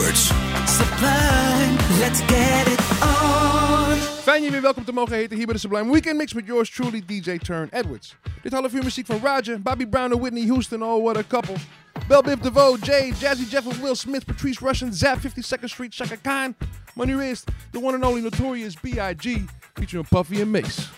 Edwards. Sublime, let's get it on. Fijn je weer welkom te mogen heten hier bij de Sublime Weekend Mix met yours truly DJ Turne Edwards. Dit half uur muziek van Roger, Bobby Brown en Whitney Houston, oh what a couple. Bell Biv DeVoe, Jay, Jazzy Jeff of Will Smith, Patrice Rushen, Zapp 52nd Street, Chaka Khan. Maar nu eerst the one and only Notorious B.I.G. featuring Puffy and Mase.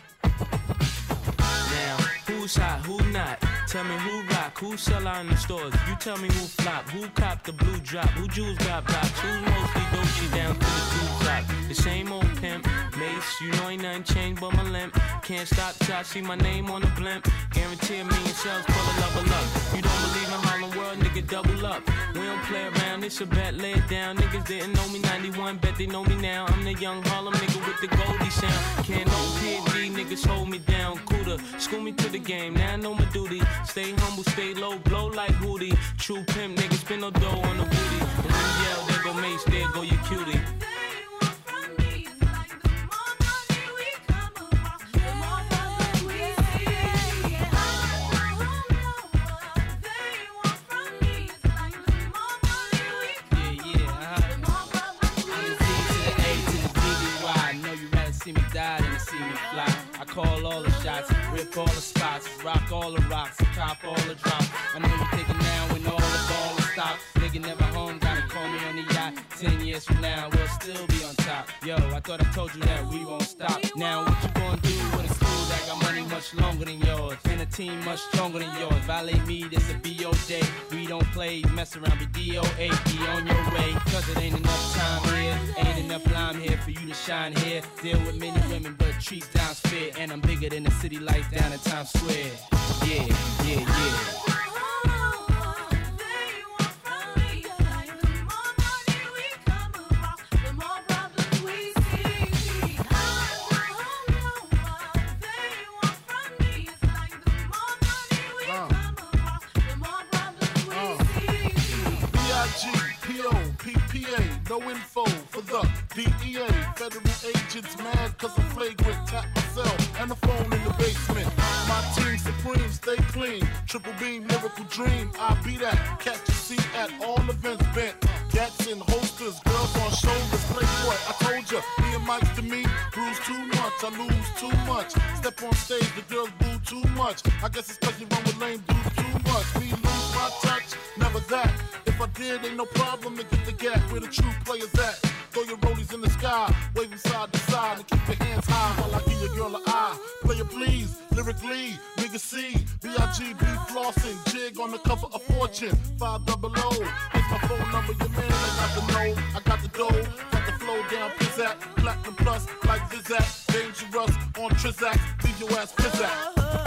Now, who's hot, who not? Tell me who rock, who sell out in the stores. You tell me who flop, who cop the blue drop, who jewels got blocks, who's mostly Dolce down to the two drop. The same old pimp, Mase, you know ain't nothing changed but my limp. Can't stop till I see my name on the blimp. Guarantee a million sales, pull a level up. You don't believe in Harlem World, nigga, double up. We don't play around, it's a bet, lay it down. Niggas didn't know me 91, bet they know me now. I'm the young Harlem nigga with the Goldie sound. Can't no PD, niggas hold me down. Cooler, school me to the game, now I know my duty. Stay humble, stay low, blow like Hootie. True pimp, niggas spin no dough on the booty. And when yell, there go Mase, there go your cutie. All the rocks, cop all the drops. I know you thinking now when all the ball is stopped. Nigga never home, gotta call me on the yacht. Ten years from now, we'll still be on top. Yo, I thought I told you that we won't stop. Now what you gonna do with a crew that got money much longer than yours? Team much stronger than yours. Violate me, this a day. We don't play, mess around, be DOA, be on your way. Cause it ain't enough time here, ain't enough lime here for you to shine here. Deal with many women, but treat down's fair. And I'm bigger than the city lights down in Times Square. Yeah, yeah, yeah. No info for the DEA. Federal agents mad cause I'm flagrant. Tap myself and the phone in the basement. My team supreme, stay clean. Triple beam, miracle dream. I be that. Catch a seat at all events bent. Gats in holsters, girls on shoulders. Playboy, I told ya, me and Mike's to me. Bruise too much, I lose too much. Step on stage, the girls boo too much. I guess it's cause you run with lame dudes too much. Me lose my touch, never that. If I did, ain't no problem to gap where the true players at. Throw your rollies in the sky, wave them side to side, and keep your hands high while I give your girl an eye. Player please, lyrically, nigga C, B-I-G-B flossing, jig on the cover of Fortune, 5 double O. Here's my phone number, your man, I got the know, I got the dough, got the flow down, pizzat, platinum plus, like Zizak, dangerous on Trizak, leave your ass pizzat.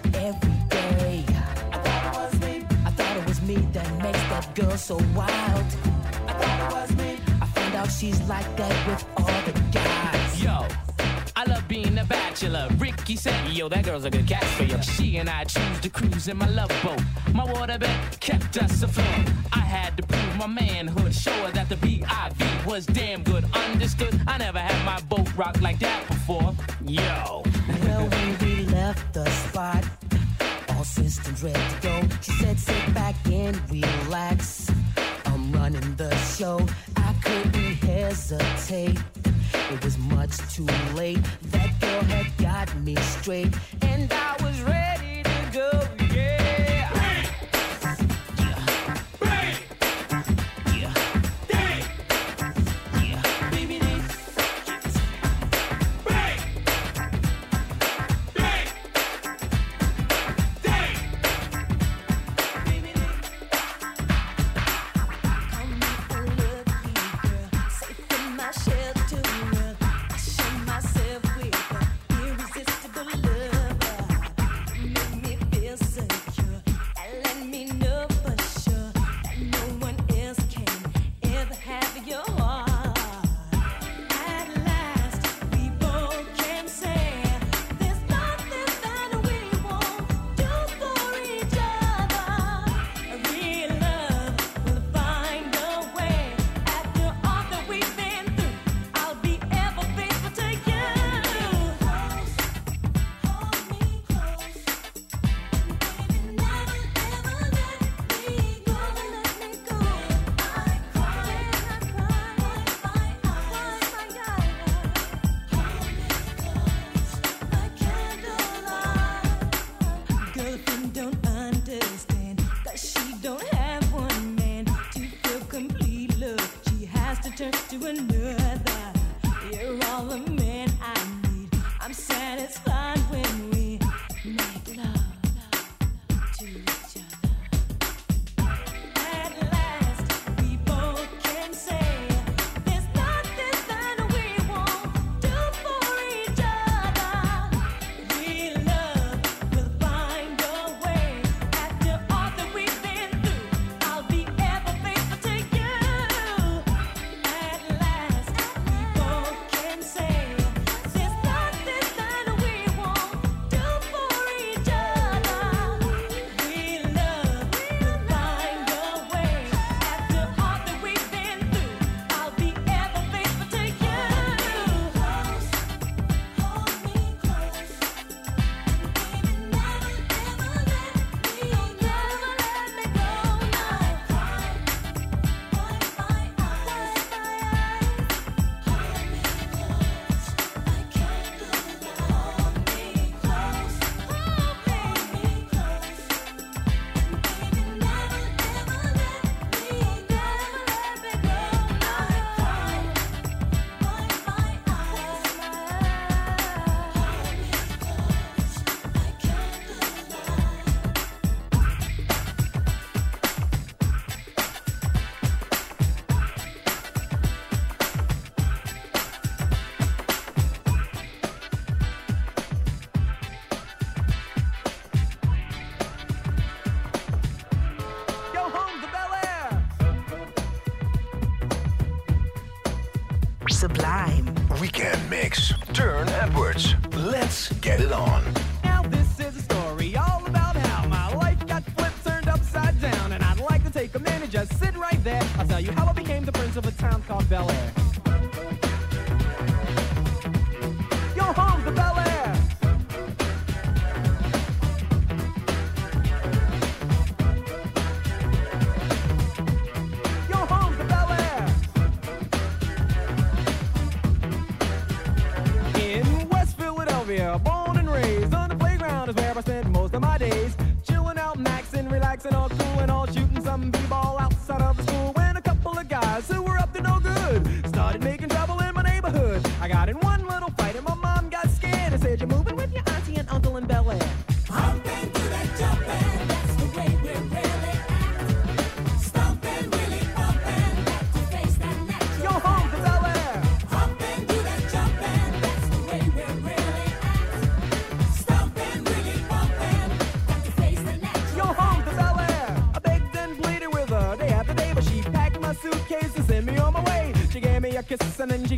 that every day. I thought it was me. I thought it was me that makes that girl so wild. I thought it was me. I found out she's like that with all the guys. Yo. I love being a bachelor. Ricky said, Yo, that girl's a good catch for you. She and I choose to cruise in my love boat. My waterbed kept us afloat. I had to prove my manhood, show her that the B.I.V. was damn good. Understood? I never had my boat rocked like that before. Yo. Well, left the spot. All systems ready to go. She said, sit back and relax. I'm running the show. I couldn't hesitate. It was much too late. That girl had got me straight, and I was ready to go. Yeah.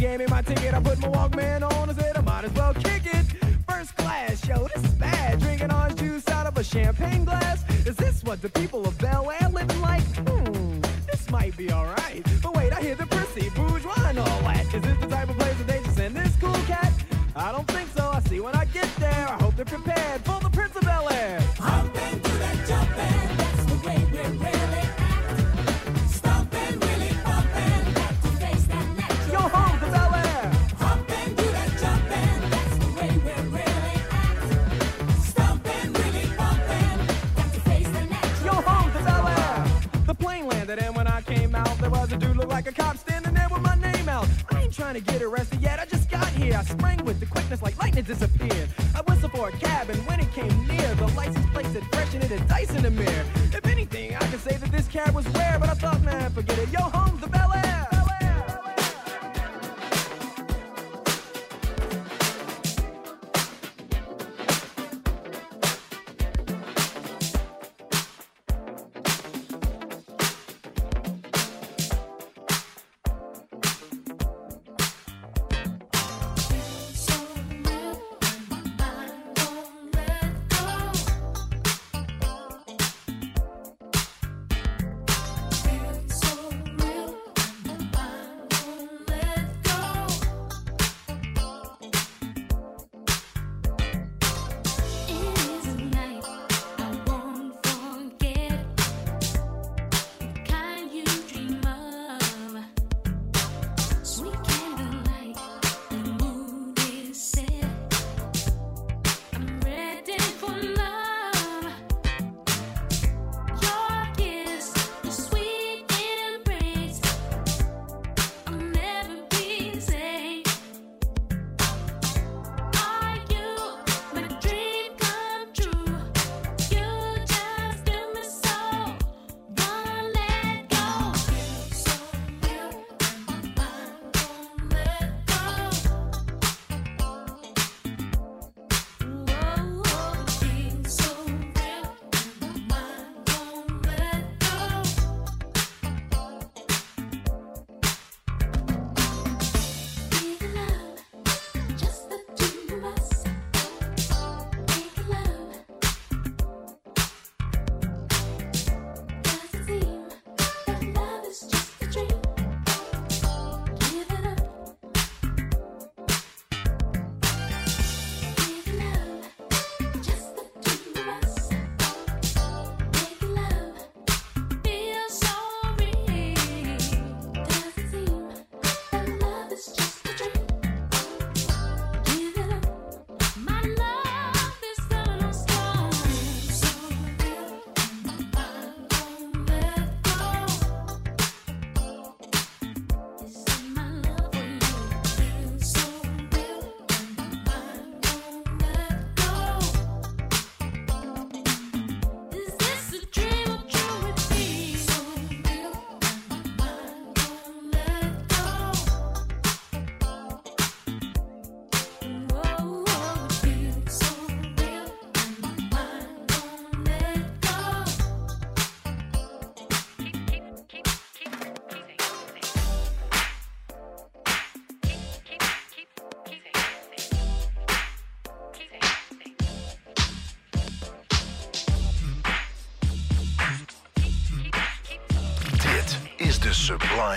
Gave me my ticket. I put my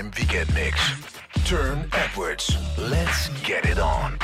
Sublime Weekend Mix. Turne Edwards. Let's get it on.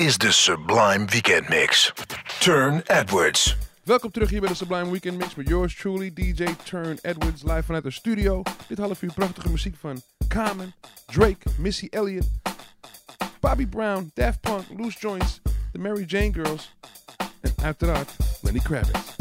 is de Sublime Weekend Mix. Turn Edwards. Welkom terug hier bij de Sublime Weekend Mix met yours truly, DJ Turn Edwards, live vanuit de studio. Dit half uur prachtige muziek van Common, Drake, Missy Elliott, Bobby Brown, Daft Punk, Loose Joints, The Mary Jane Girls en uiteraard Lenny Kravitz.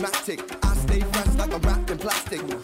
dramatic. I stay fresh like a wrapped in plastic.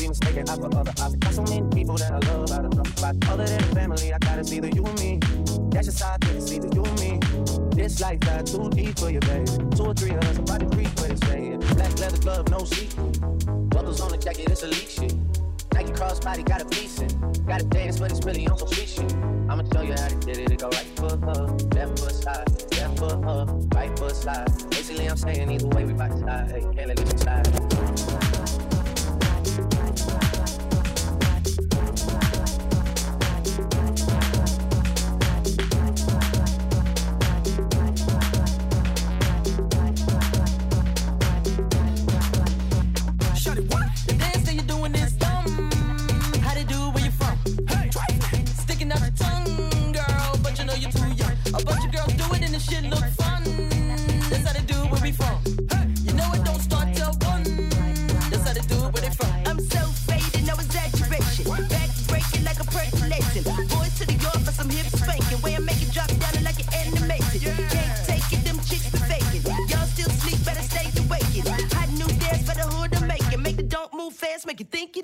feelings taken out for other options. Got so many people that I love, Out of the know about other than family. I gotta see the you and me. That's just how I think it's either you and me. This life got too deep for you, baby. Two or three of us, about to creep where it's saying. Black leather glove, no seat. Buckles on the jacket, it's elite shit. Nike crossbody, got a piece in. Got a dance, but it's really on some street shit. I'ma show you how to did it. It go right foot up, left foot side, left foot up, right foot side. Basically, I'm saying either way, we bout to slide. Hey, can't let it slide.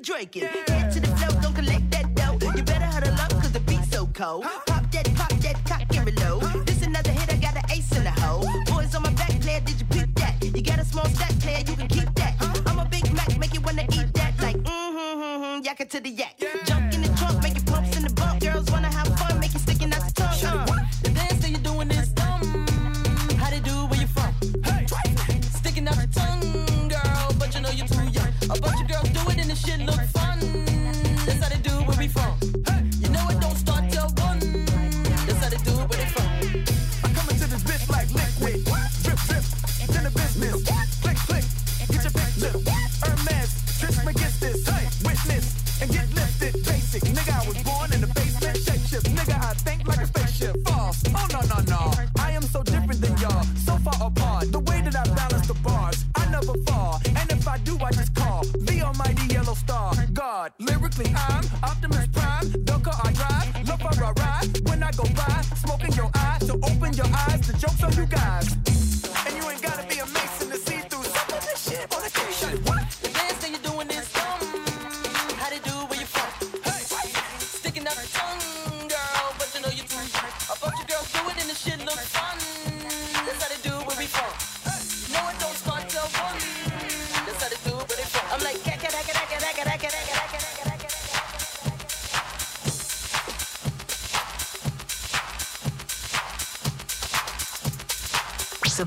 drinking.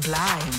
Line.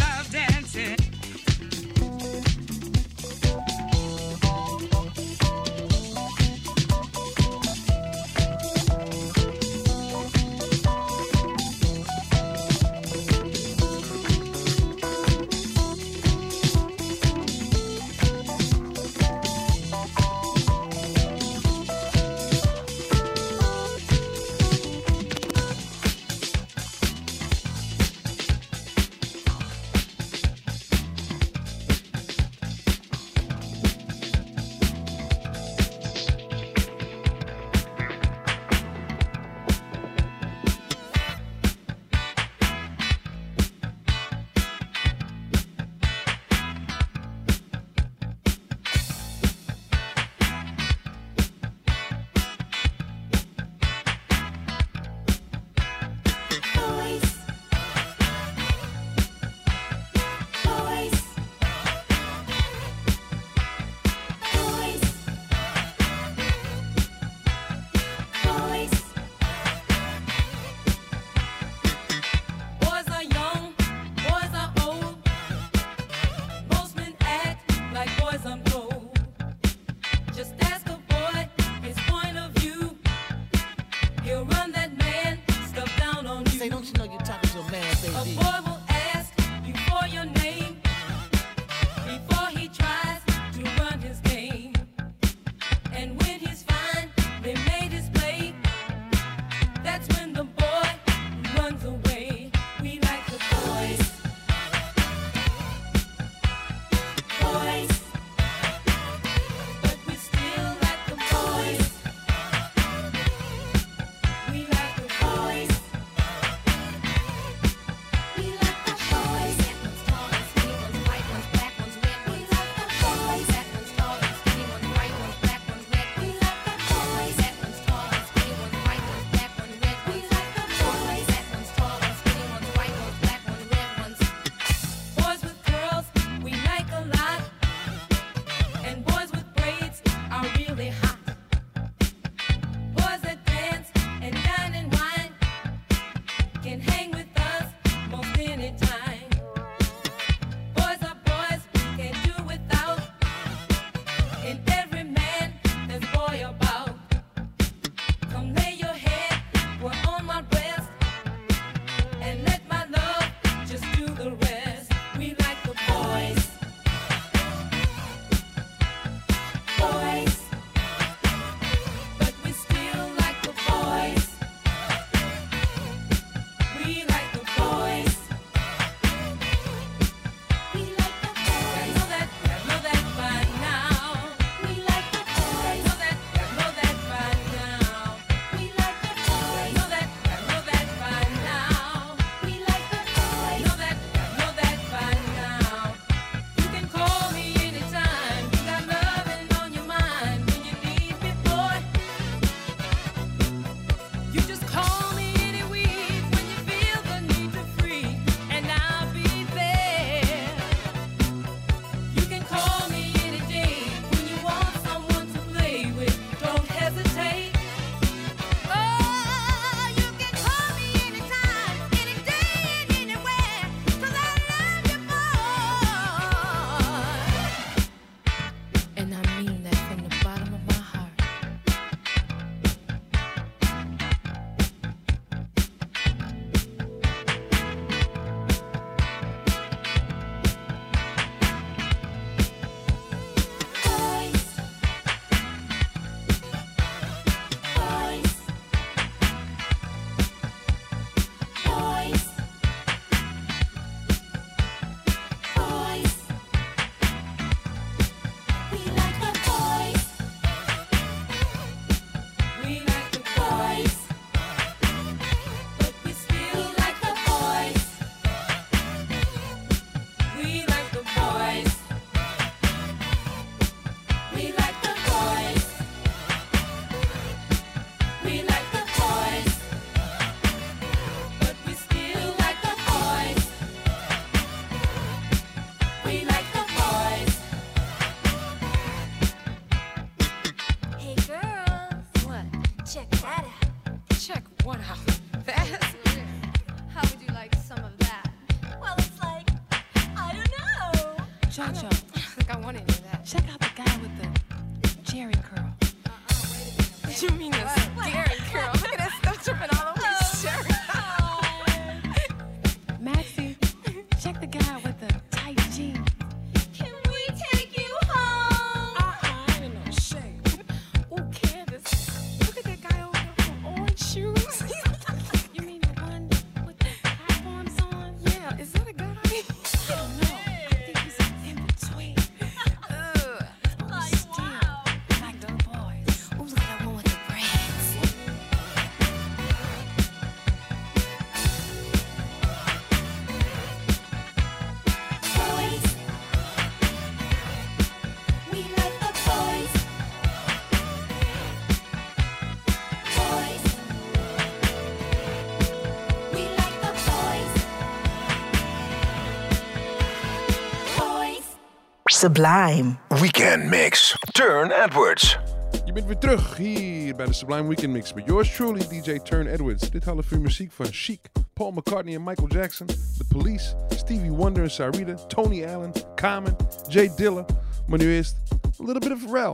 Sublime. Weekend Mix. Turne Edwards. Je bent weer terug hier bij de Sublime Weekend Mix met yours truly, DJ Turne Edwards. Dit half uur muziek van Chic, Paul McCartney en Michael Jackson, The Police, Stevie Wonder en Sarita, Tony Allen, Common, J Dilla. Maar nu eerst a little bit of Pharrell,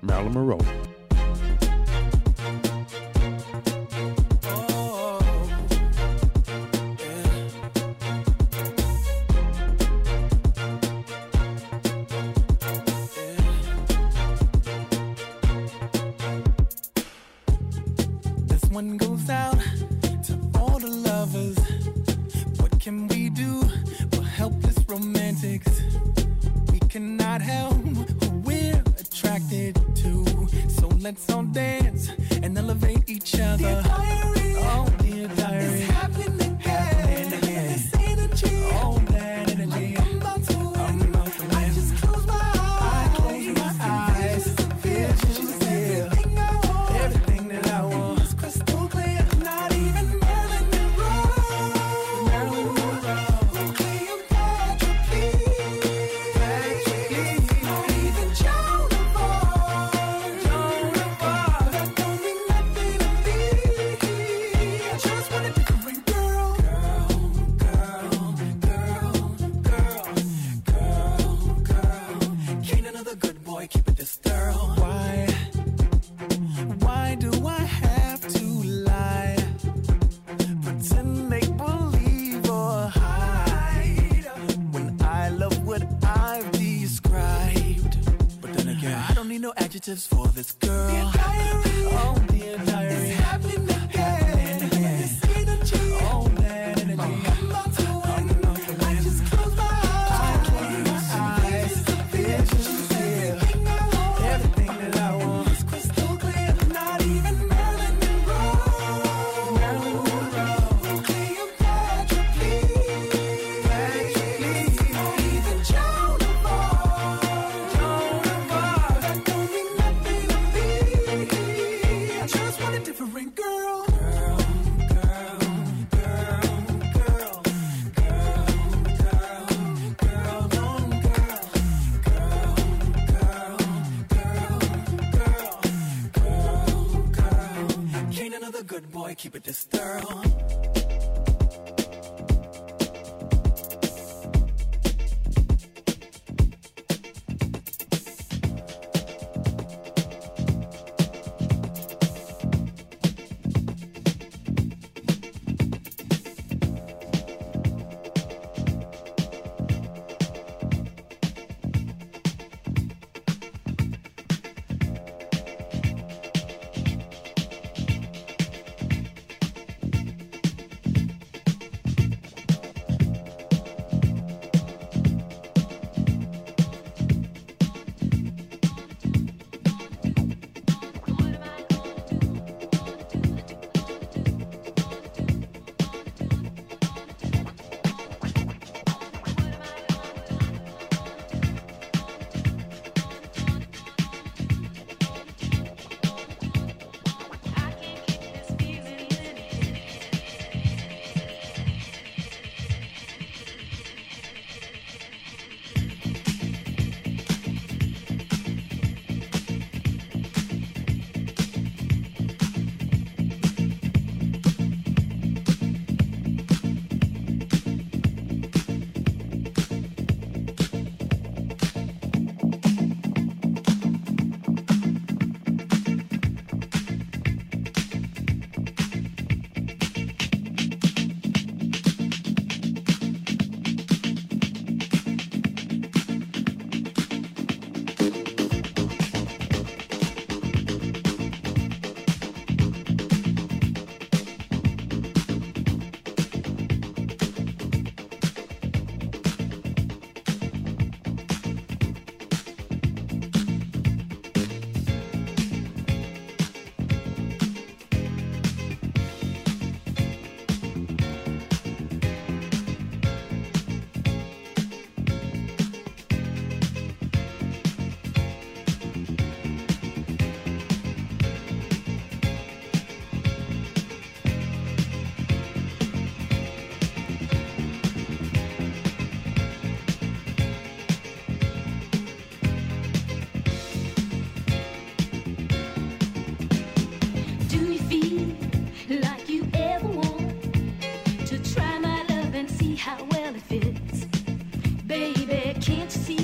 Marilyn Monroe. just can't see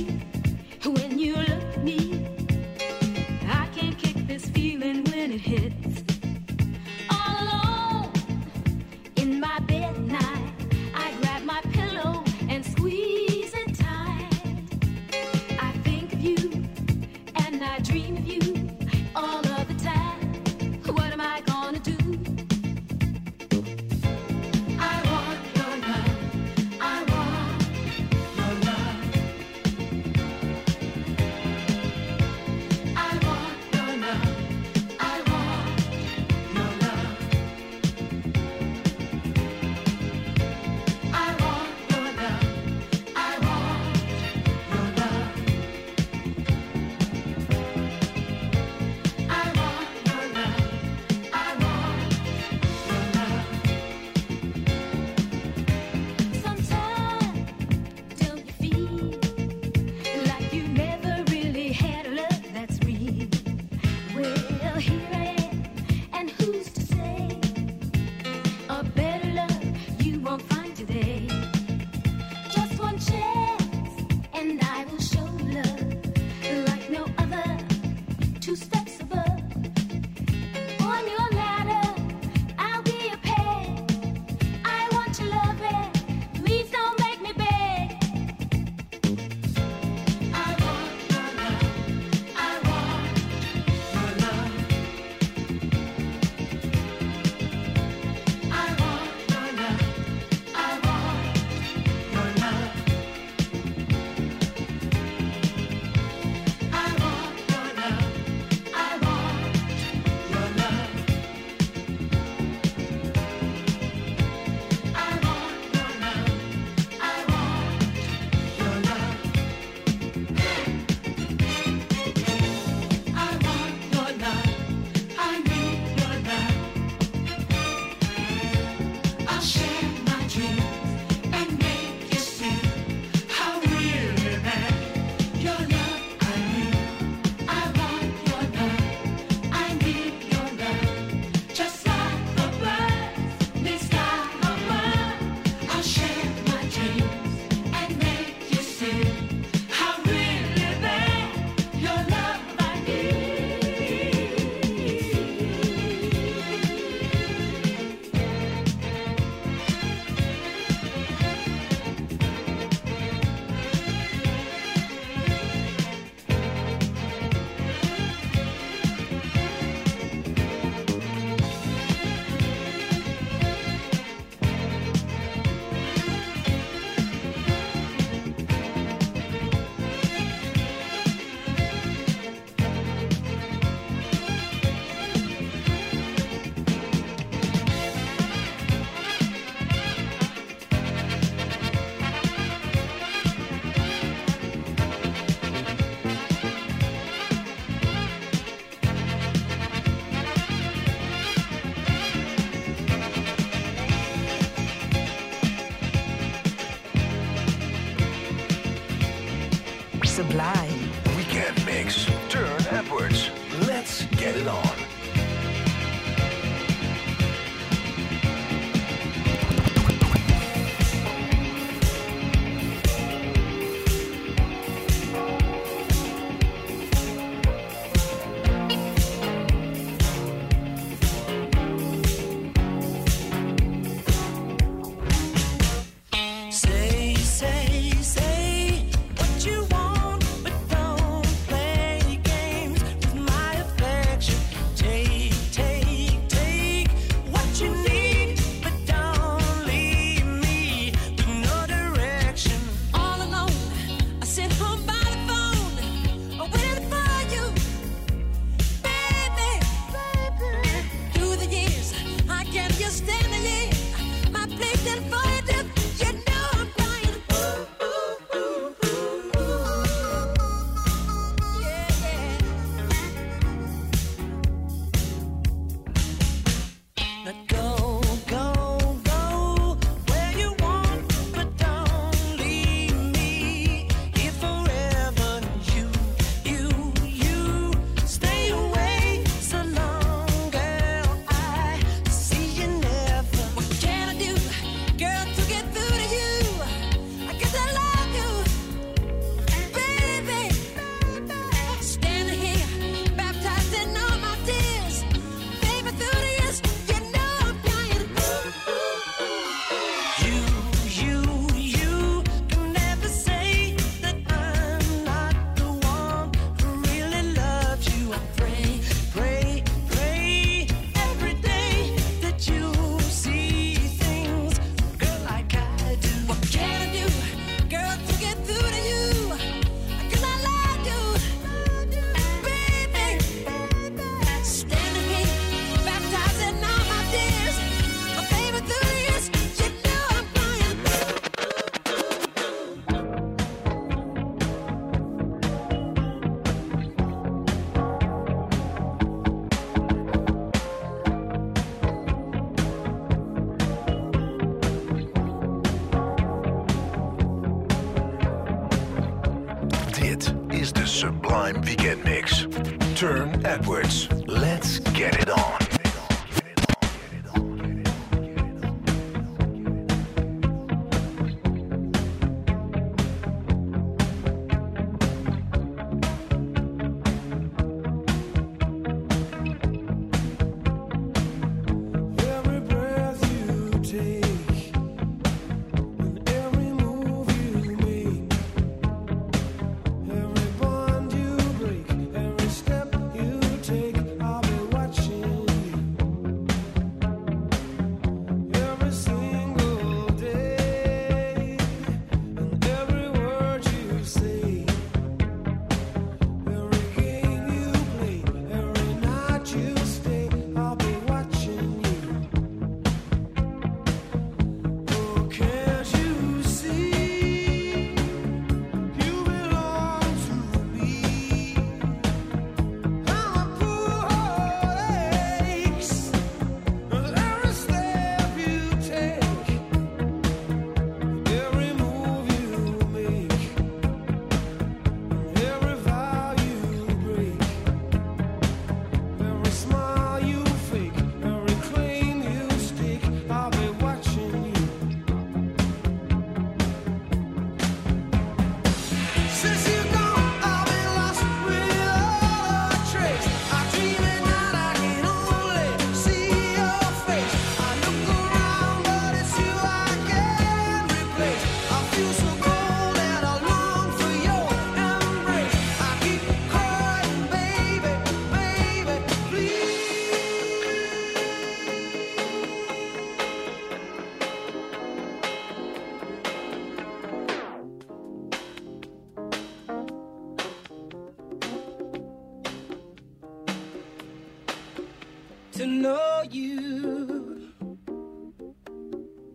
To know you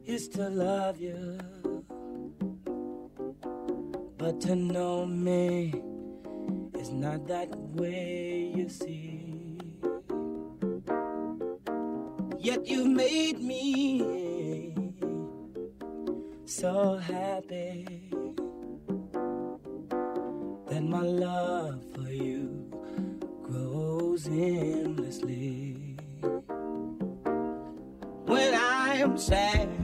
is to love you. But to know me is not that way, you see. Yet you made me so happy that my love for you grows endlessly. sad.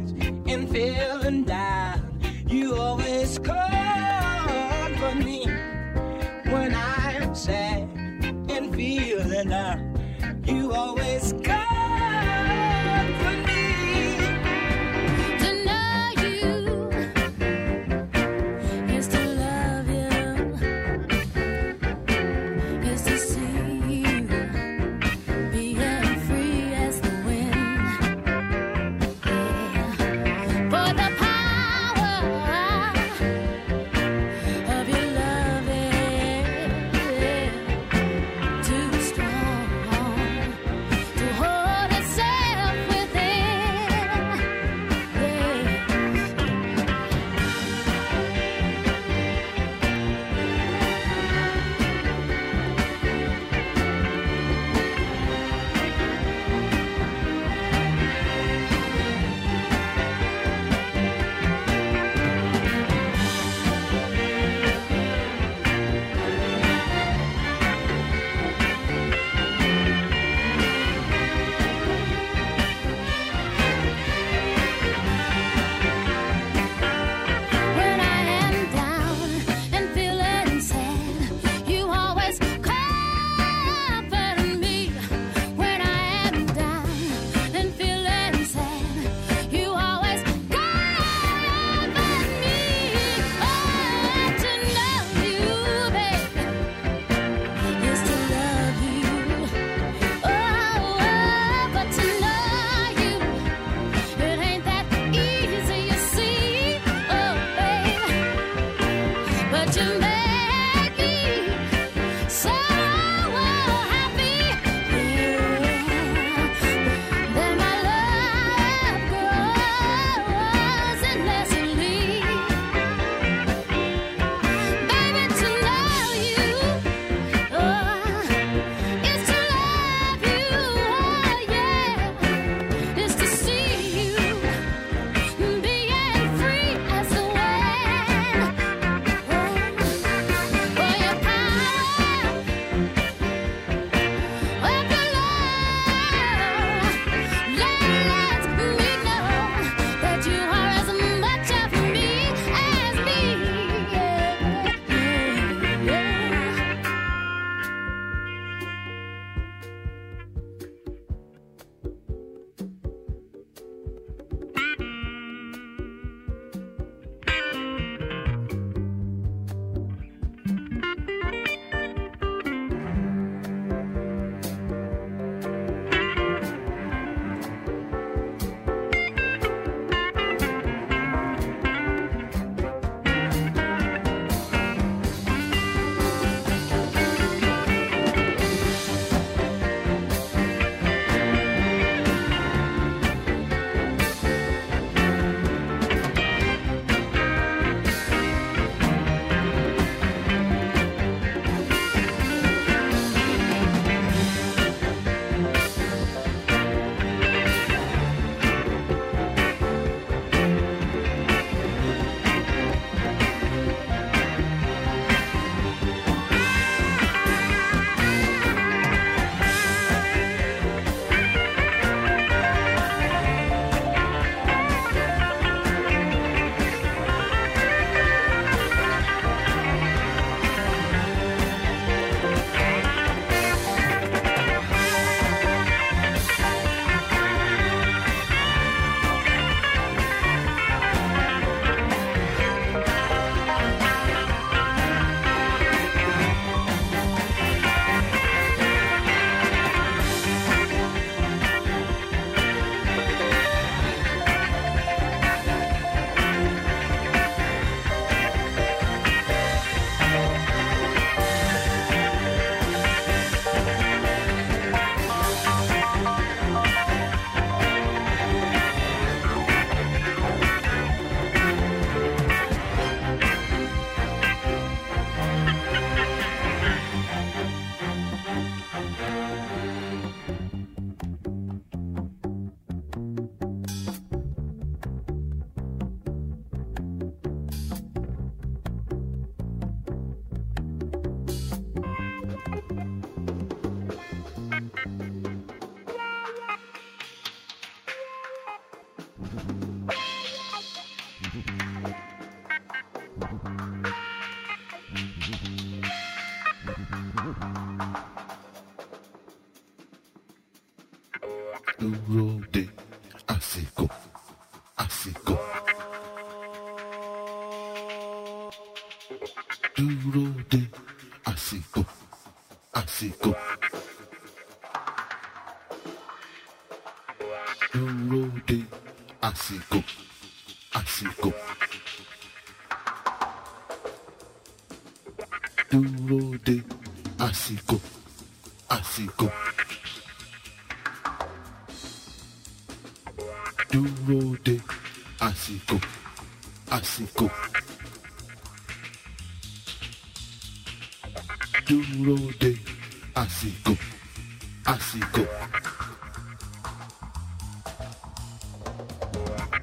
Àsìkò.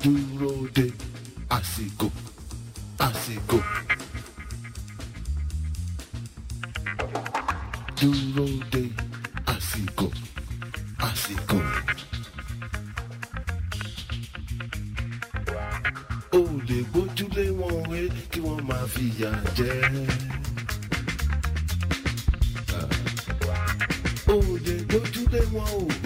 Dúró de àsìkò, àsìkò. Dúró de àsìkò, àsìkò. O lè gbójúlé wọn wé kí wọ́n máa fìyà jẹ. O Oh.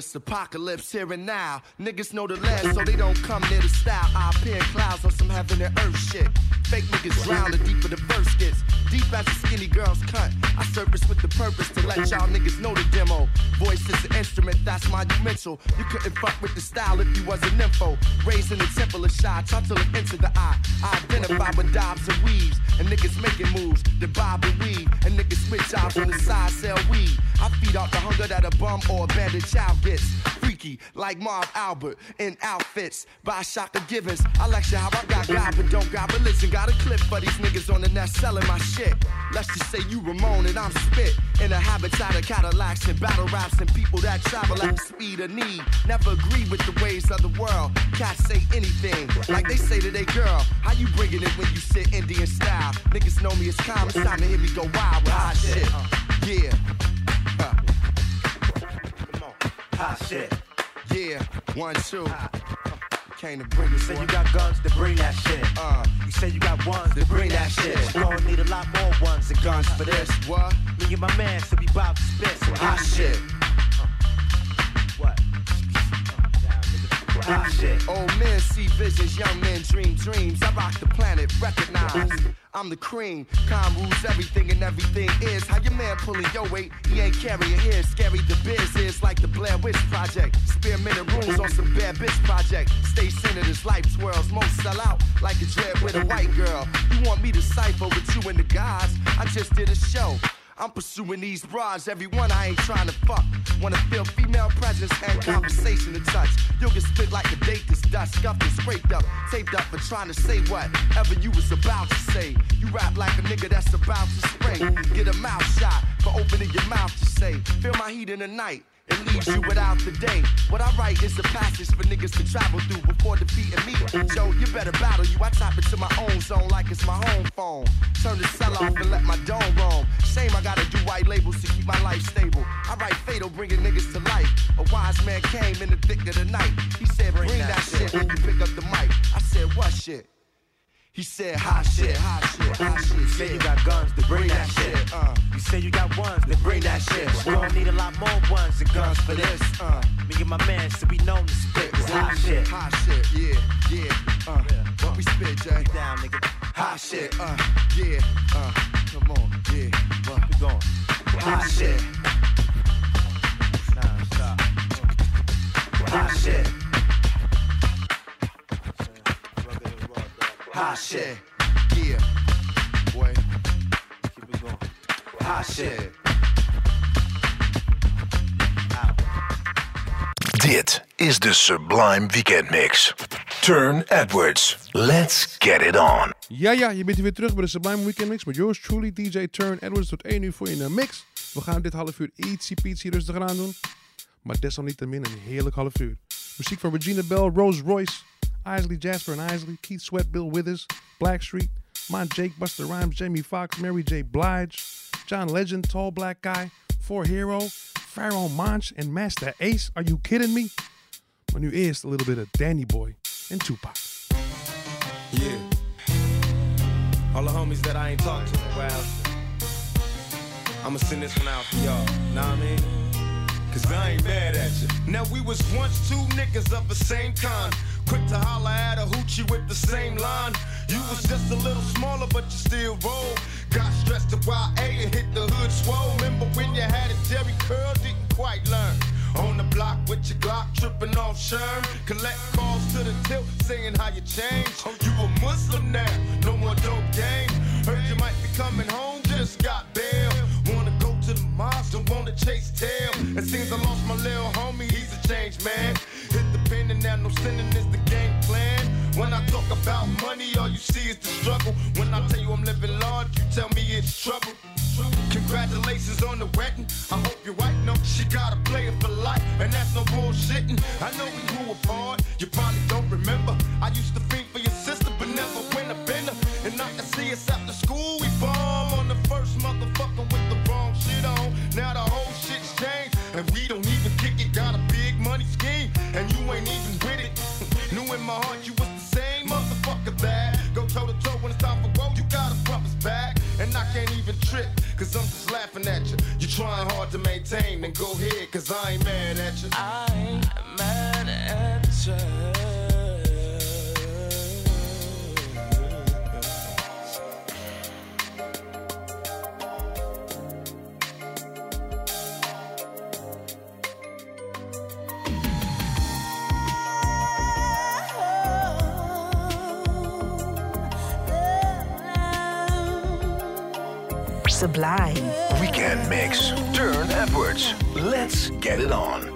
Apocalypse here and now. Niggas know the last, so they don't come near the style. I appear in clouds on some heaven and earth shit. Fake niggas drown the deeper the verse gets. Deep as a skinny girl's cut. I surface with the purpose to let y'all niggas know the demo. Voice is an instrument, that's monumental. You couldn't fuck with the style if you wasn't info. Raised in the temple of taught to look into the eye. I identify with dobs and weaves, and niggas making moves. The bob and weave, and niggas switch jobs on the side, sell weed. I feed off the hunger that a bum or abandoned child gets. Freaky, like Marv Albert, in outfits by Shaka Givens. I lecture how I got God, but don't got religion. Got a clip for these niggas on the net selling my shit. Let's just say you Ramon and I'm spit in a habitat of Cadillacs and battle raps and people that travel at the speed of need. Never agree with the ways of the world. Cats say anything like they say to their girl. How you bringing it when you sit Indian style? Niggas know me as calm. It's time to hear me go wild with hot shit. Yeah. Shit. Yeah, one, two. Came to bring You it. say you got guns to bring that shit. Uh, You say you got ones to bring that shit. You gonna need a lot more ones and guns for this. what? Me and my man should be about to spit some hot shit. What? Hot shit. Old men see visions, young men dream dreams. I rock the planet, recognize. I'm the cream. Calm rules everything and everything is. How your man pulling your weight? He ain't carrying his. Scary the biz is like the Blair Witch Project. Spearminted rooms on some bad bitch project. Stay centered as life swirls. Most sell out like a dread with a white girl. You want me to cipher with you and the guys? I just did a show. I'm pursuing these bras, every one I ain't trying to fuck. Wanna feel female presence and conversation to touch. You'll get spit like a date that's dust, scuffed and scraped up, taped up for trying to say whatever you was about to say. You rap like a nigga that's about to spray. Get a mouth shot for opening your mouth to say. Feel my heat in the night. Leaves you without the day. What I write is a passage for niggas to travel through before defeating me. So you better battle you. I tap into my own zone like it's my home phone. Turn the cell off and let my dome roam. Shame I gotta do white labels to keep my life stable. I write fatal, bringing niggas to life. A wise man came in the thick of the night. He said, bring, that, shit when you pick up the mic. I said, what shit? He said, hot shit, hot shit, hot shit. You say you got guns, then bring that shit. Uh, You say you got ones, then bring that shit. We gon' need a lot more ones and guns for this. Uh, Me and my man should be known to spit this hot shit. Hot shit, yeah, yeah. Uh, what we spit, Jay? Down, nigga. Hot shit, uh, yeah, uh, come on, yeah, what? We going. Hot shit, Nah, stop. hot shit. Hot shit, yeah, boy. Keep it going. Hot shit. Dit is de Sublime Weekend Mix. Turn Edwards. Let's get it on. Ja, ja, je bent weer terug bij de Sublime Weekend Mix met yours truly, DJ Turn Edwards. Tot 1 uur voor je in een mix. We gaan dit half uur ietsie pietsie rustiger aan doen. Maar desalniettemin een heerlijk half uur. Muziek van Regina Bell, Rose Royce, Isley Jasper and Isley, Keith Sweat, Bill Withers, Blackstreet, Mon Jake, Busta Rhymes, Jamie Foxx, Mary J. Blige, John Legend, Tall Black Guy, Four Hero, Pharoahe Monch and Masta Ace. Are you kidding me? Maar nu eerst a little bit of Danny Boy and Tupac. Yeah. All the homies that I ain't talked to in a while. I'ma send this one out for y'all. Know what I mean? Cause I ain't mad at you. Now we was once two niggas of the same kind. Quick to holler at a hoochie with the same line. You was just a little smaller, but you still roll. Got stressed to YA and hit the hood swole. Remember when you had a Jheri curl, didn't quite learn. On the block with your Glock, tripping off Sherm. Collect calls to the tilt, saying how you changed. Oh, you a Muslim now, no more dope game. Heard you might be coming home, just got bail. Wanna go to the mosque, chase tail. It seems I lost my little homie, he's a changed man. Hit the pen and now no sinning is the game plan. When I talk about money, all you see is the struggle. When I tell you I'm living large, you tell me it's trouble. Congratulations on the wedding. I hope your wife knows she got a player for life, and that's no bullshitting. I know we grew apart. You probably don't remember. I used to trying hard to maintain, then go ahead, cause I ain't mad at you. I ain't mad at you. Sublime. Turne Edwards. Let's get it on.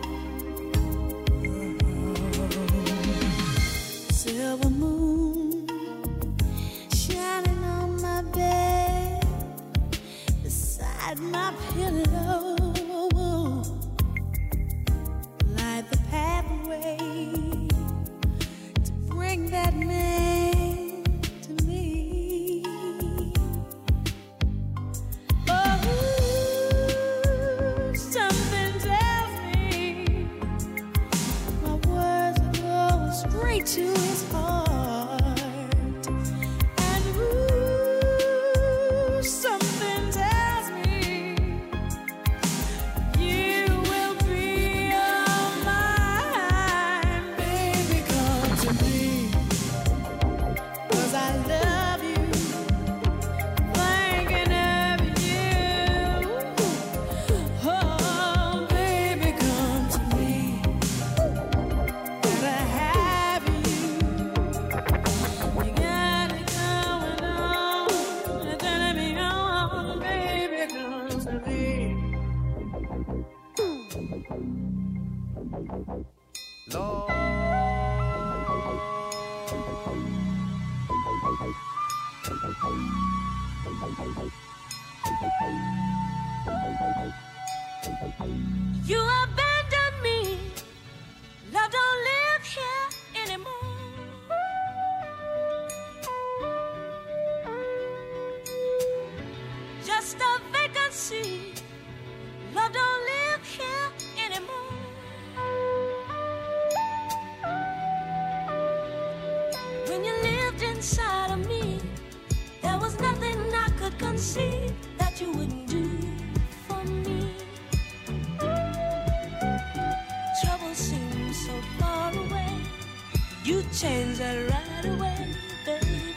You change that right away, baby.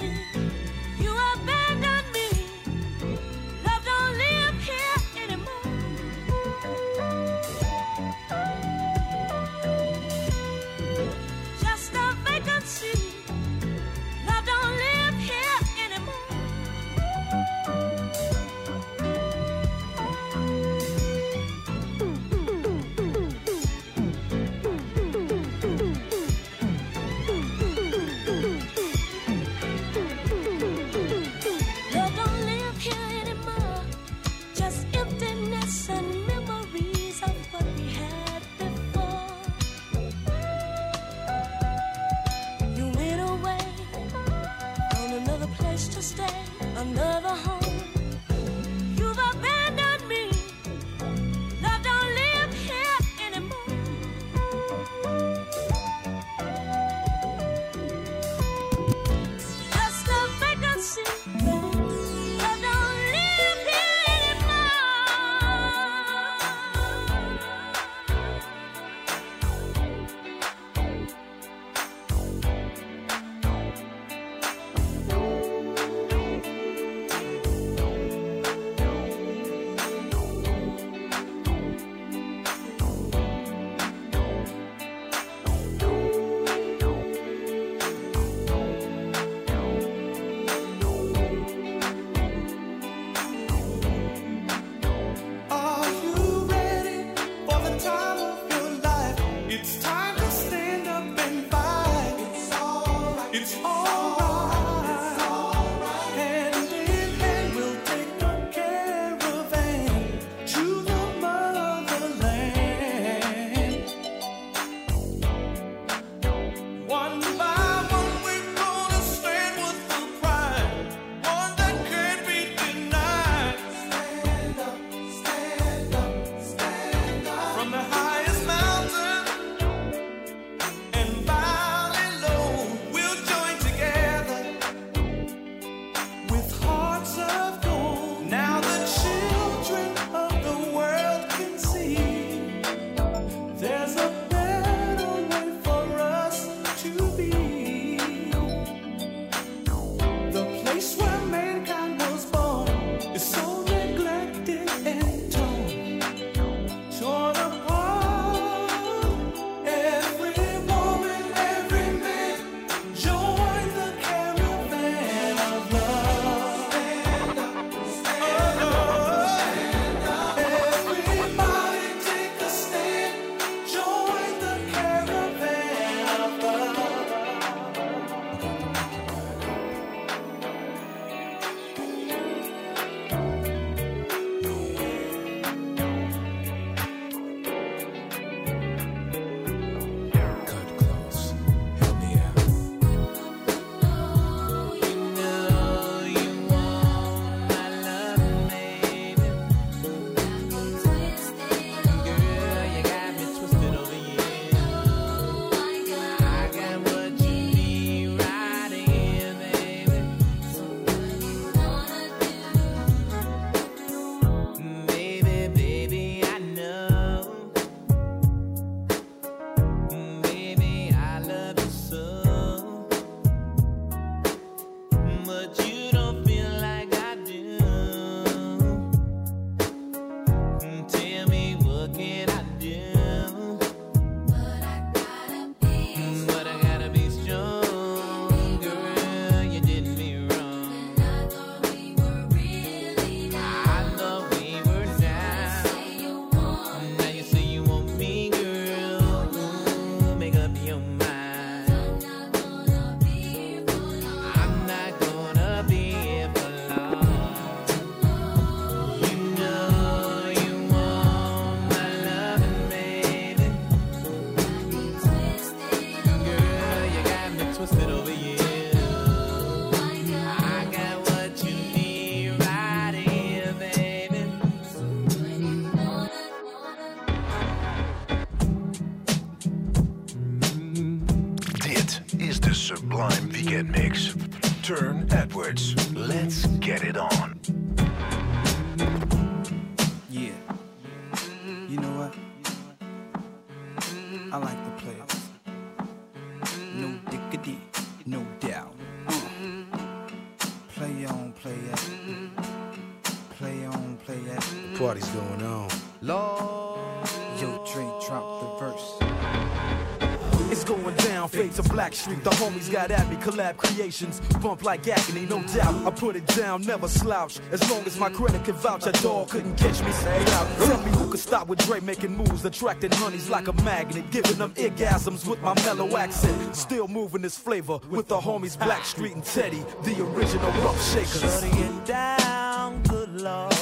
Fade Street. The homies got at me, collab creations. Bump like agony, no doubt. I put it down, never slouch. As long as my credit can vouch, a dog couldn't catch me. Say out. Tell me who could stop with Dre making moves, attracting honeys like a magnet, giving them orgasms with my mellow accent. Still moving this flavor with the homies Blackstreet and Teddy, the original rough shakers. Shutting it down, good lord.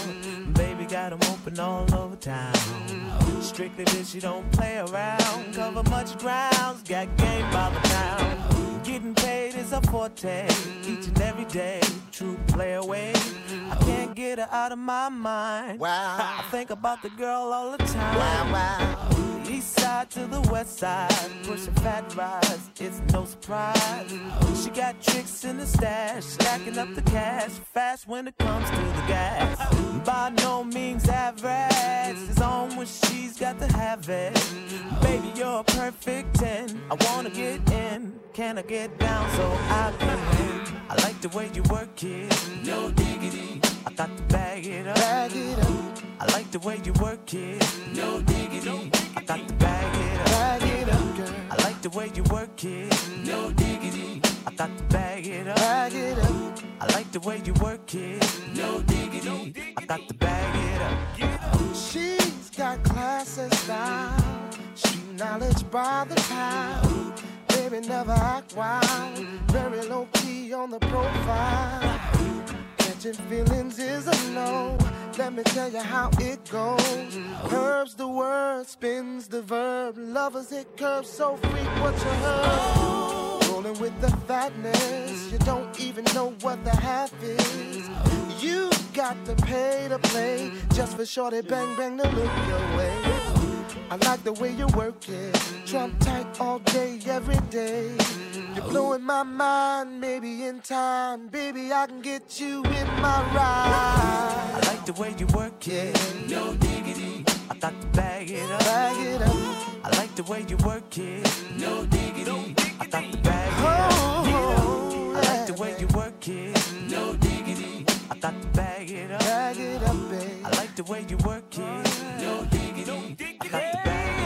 Baby got 'em open all over town. Strictly bitch, you don't play around. Cover much grounds, got game by the pound. Getting paid is a forte, each and every day. True play away. I can't get her out of my mind. Wow. I think about the girl all the time. Wow, wow. East side to the west side, pushing fat rides, it's no surprise. She got tricks in the stash, stacking up the cash, fast when it comes to the gas. By no means average, it's on when she's got to have it. Baby, you're a perfect 10, I wanna get in, can I get down so I can? I like the way you work it, no diggity. I got to bag it up. Bag it up. I like the way you work it. No diggity. I got to bag it up. Bag it up, girl. I like the way you work it. No diggity. I got to bag it up. Bag it up. I like the way you work it. No diggity. I got to bag it up. She's got class and style, street knowledge by the pound. Baby never act wild, very low key on the profile. Feelings is a no. Let me tell you how it goes. Curves the word, spins the verb. Lovers it curves so freak what you heard. Rolling with the fatness, you don't even know what the half is. You got to pay to play just for shorty bang bang to look your way. I like the way you work it, trump tight all day, every day. You're blowing my mind, maybe in time, baby I can get you in my ride. I like the way you work it. No diggity. I got to bag it up. Bag it up. I like the way you work it. No diggity. I got to bag it up. Oh. I like the way you work it. No diggity. I got to bag it up. Bag it up, babe. I like the way you work it. No diggity. I got to bag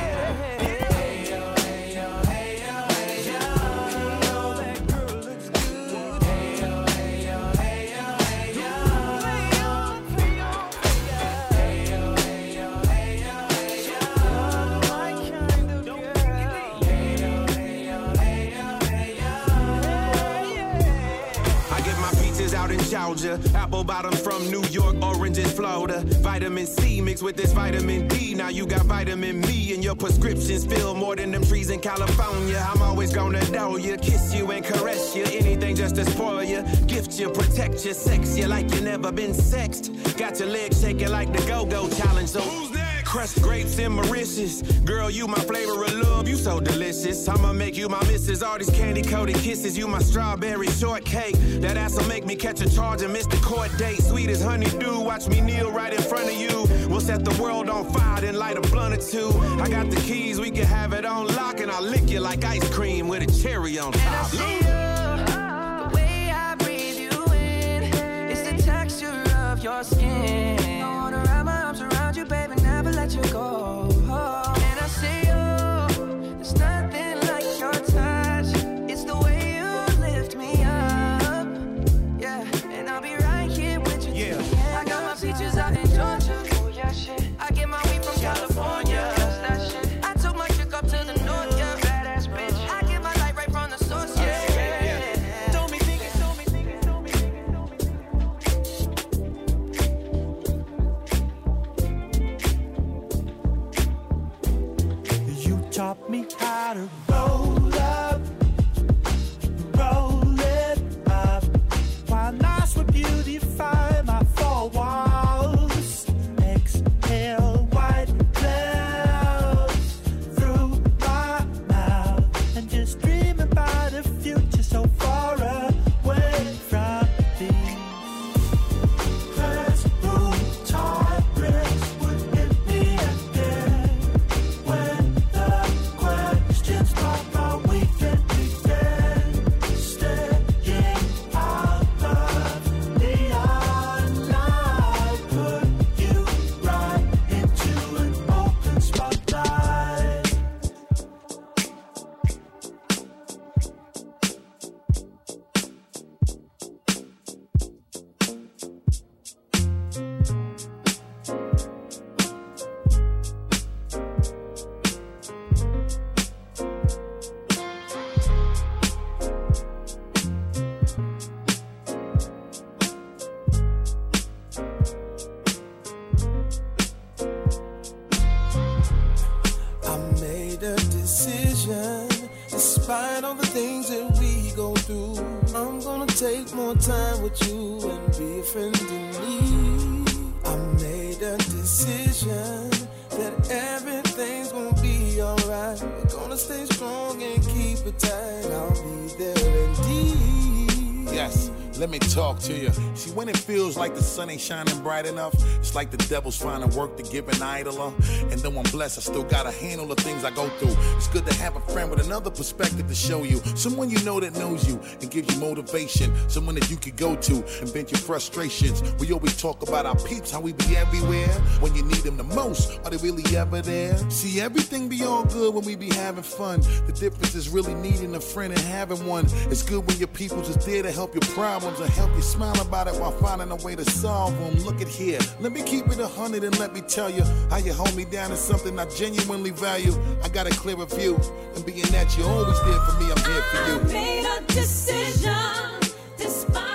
Georgia, apple bottom from New York, oranges Florida. Vitamin C mixed with this vitamin D. Now you got vitamin me and your prescriptions fill more than them trees in California. I'm always gonna know you, kiss you and caress you. Anything just to spoil you, gift you, protect you, sex you like you never been sexed. Got your legs shaking like the go-go challenge. So who's? Crushed grapes and Mauritius. Girl, you my flavor of love, you so delicious. I'ma make you my missus. All these candy coated kisses, you my strawberry shortcake. That ass'll make me catch a charge and miss the court date. Sweet as honeydew, watch me kneel right in front of you. We'll set the world on fire, then light a blunt or two. I got the keys, we can have it on lock, and I'll lick you like ice cream with a cherry on top. The way let you go. Taught me how to sun ain't shining bright enough, it's like the devil's finding work to give an idler. And though I'm blessed, I still gotta handle the things I go through. It's good to have a friend with another perspective to show you. Someone you know that knows you and gives you motivation. Someone that you could go to and vent your frustrations. We always talk about our peeps, how we be everywhere. When you need them the most, are they really ever there? See, everything be all good when we be having fun. The difference is really needing a friend and having one. It's good when your people's is there to help your problems and help you smile about it while finding a way to solve Look at here. Let me keep it a hundred and let me tell you how you hold me down is something I genuinely value. I got a clearer view, and being that you're always there for me, I'm here for you. made a decision. Despite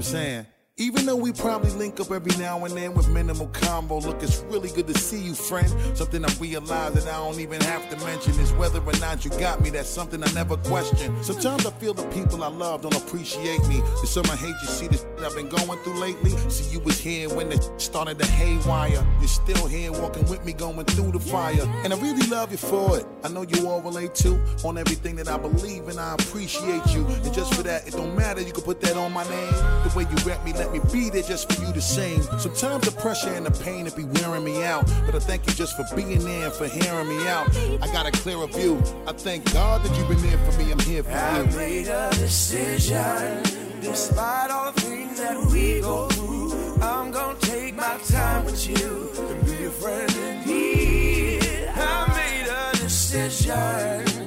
I'm saying. Even though we probably link up every now and then with minimal combo, look, it's really good to see you, friend. Something I realize that I don't even have to mention is whether or not you got me. That's something I never question. Sometimes I feel the people I love don't appreciate me. There's some I hate you see the shit I've been going through lately. See, you was here when the started to haywire. You're still here walking with me, going through the fire. And I really love you for it. I know you all relate to on everything that I believe and I appreciate you. And just for that, it don't matter. You can put that on my name. The way you rap me, let me be there just for you to sing. Sometimes the pressure and the pain it be wearing me out. But I thank you just for being there and for hearing me out. I got a clearer view. I thank God that you've been there for me. I'm here for I you. made a decision. Despite all the things that we go through, I'm gonna take my time with you and be a friend in need. I made a decision.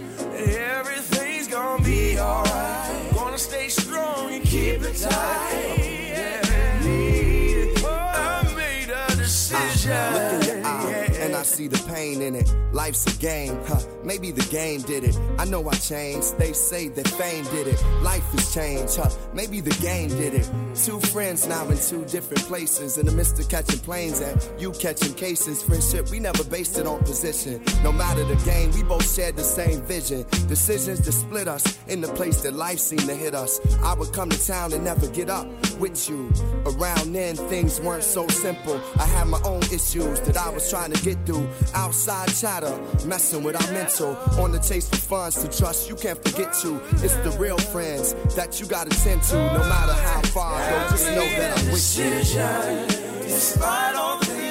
See the pain in it. Life's a game, huh? Maybe the game did it. I know I changed. They say that fame did it. Life has changed, huh? Maybe the game did it. Two friends now in two different places. In the midst of catching planes and you catching cases. Friendship, we never based it on position. No matter the game, we both shared the same vision. Decisions that split us in the place that life seemed to hit us. I would come to town and never get up with you. Around then, things weren't so simple. I had my own issues that I was trying to get through. Outside chatter, messing with our mental. On the chase for funds to trust, you can't forget to. It's the real friends that you gotta tend to. No matter how far I go, just know that I'm with you. Despite all the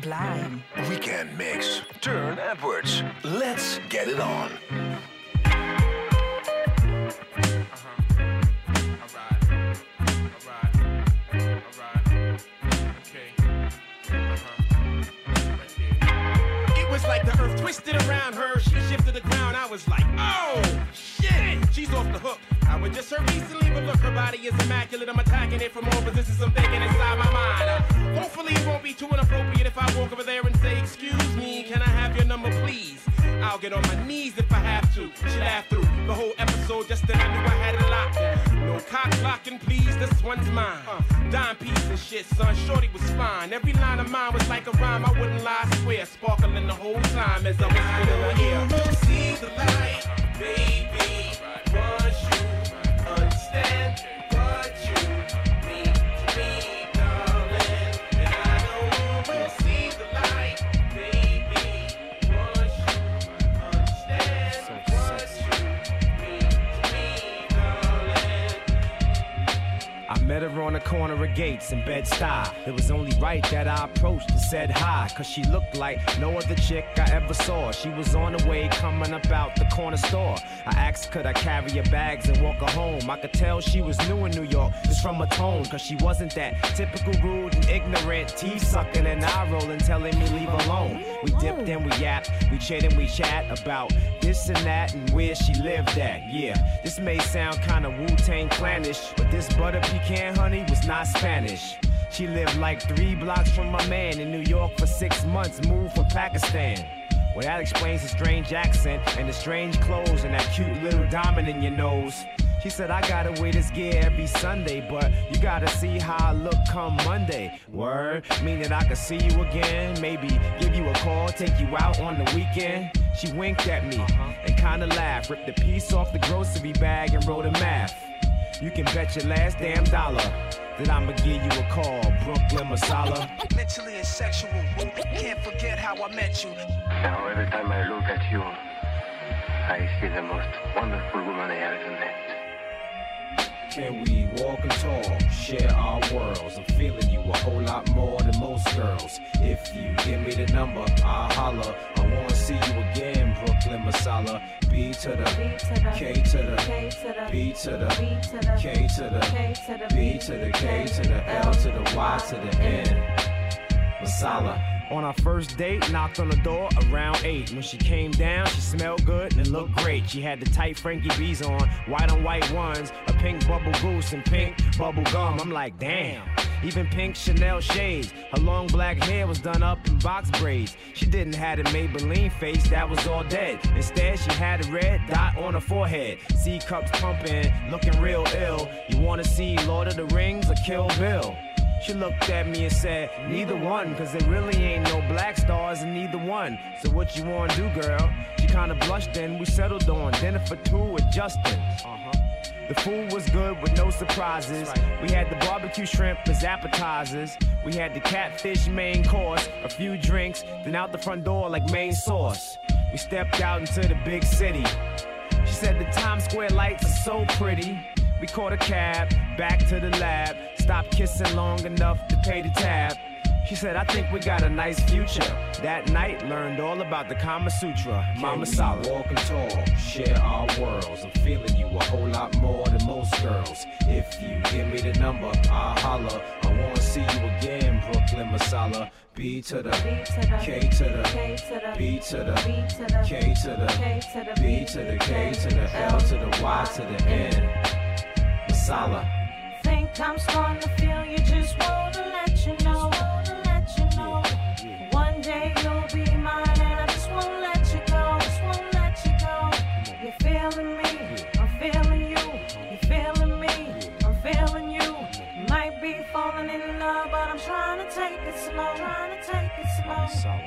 Sublime. Tone, cause she wasn't that typical rude and ignorant, teeth sucking and eye rolling, telling me leave alone. We dipped and we yapped, we chit and we chat about this and that and where she lived at. Yeah, this may sound kinda Wu-Tang clannish, but this butter pecan honey was not Spanish. She lived like three blocks from my man in New York for six months, moved from Pakistan. Well, that explains the strange accent and the strange clothes and that cute little diamond in your nose. She said, I gotta wear this gear every Sunday, but you gotta see how I look come Monday. Word, meaning I could see you again, maybe give you a call, take you out on the weekend. She winked at me uh-huh. and kinda laughed, ripped a piece off the grocery bag and wrote a math. You can bet your last damn dollar that I'ma give you a call, Brooklyn Masala. Mentally and sexual. Can't forget how I met you. Now every time I look at you, I see the most wonderful woman I have ever met. Can we walk and talk, share our worlds? I'm feeling you a whole lot more than most girls. If you give me the number, I'll holler. I wanna see you again, Brooklyn Masala. B to the K to the B to the K to the B to the K to the L to the Y to the N. Masala. On our first date, knocked on the door around 8. When she came down, she smelled good and looked great. She had the tight Frankie B's on, white on white ones, a pink bubble goose and pink bubble gum. I'm like, damn. Even pink Chanel shades. Her long black hair was done up in box braids. She didn't have a Maybelline face, that was all dead. Instead, she had a red dot on her forehead. C cups pumping, looking real ill. You wanna see Lord of the Rings or Kill Bill? She looked at me and said, Neither one, cause there really ain't no black stars in neither one. So what you wanna do, girl? She kinda blushed and we settled on dinner for two with Justin. Uh-huh. The food was good with no surprises. We had the barbecue shrimp as appetizers. We had the catfish main course, a few drinks, then out the front door like Main Source. We stepped out into the big city. She said the Times Square lights are so pretty. We caught a cab, back to the lab. Stopped kissing long enough to pay the tab. She said, I think we got a nice future. That night, learned all about the Kama Sutra. Mama Sala. Walk and talk, share our worlds. I'm feeling you a whole lot more than most girls. If you give me the number, I'll holler. I I wanna see you again, Brooklyn Masala. B to the K to the B to the K to the B to the K to the L to the Y to the N. Masala. Think I'm starting to feel you, just wanna let you know. One day you'll be mine, and I just won't let you go. Just won't let you go. You're feeling me, I'm feeling you. You're feeling me, I'm feeling you. Might be falling in love, but I'm trying to take it slow. Trying to take it slow.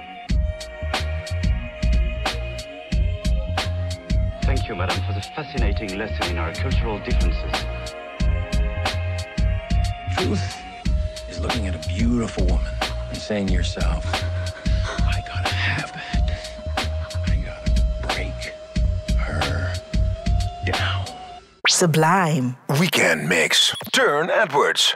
Thank you, madam, for the fascinating lesson in our cultural differences. Truth is looking at a beautiful woman and saying to yourself, I gotta have that. I gotta break her down. Sublime. Weekend Mix. Turne Edwards.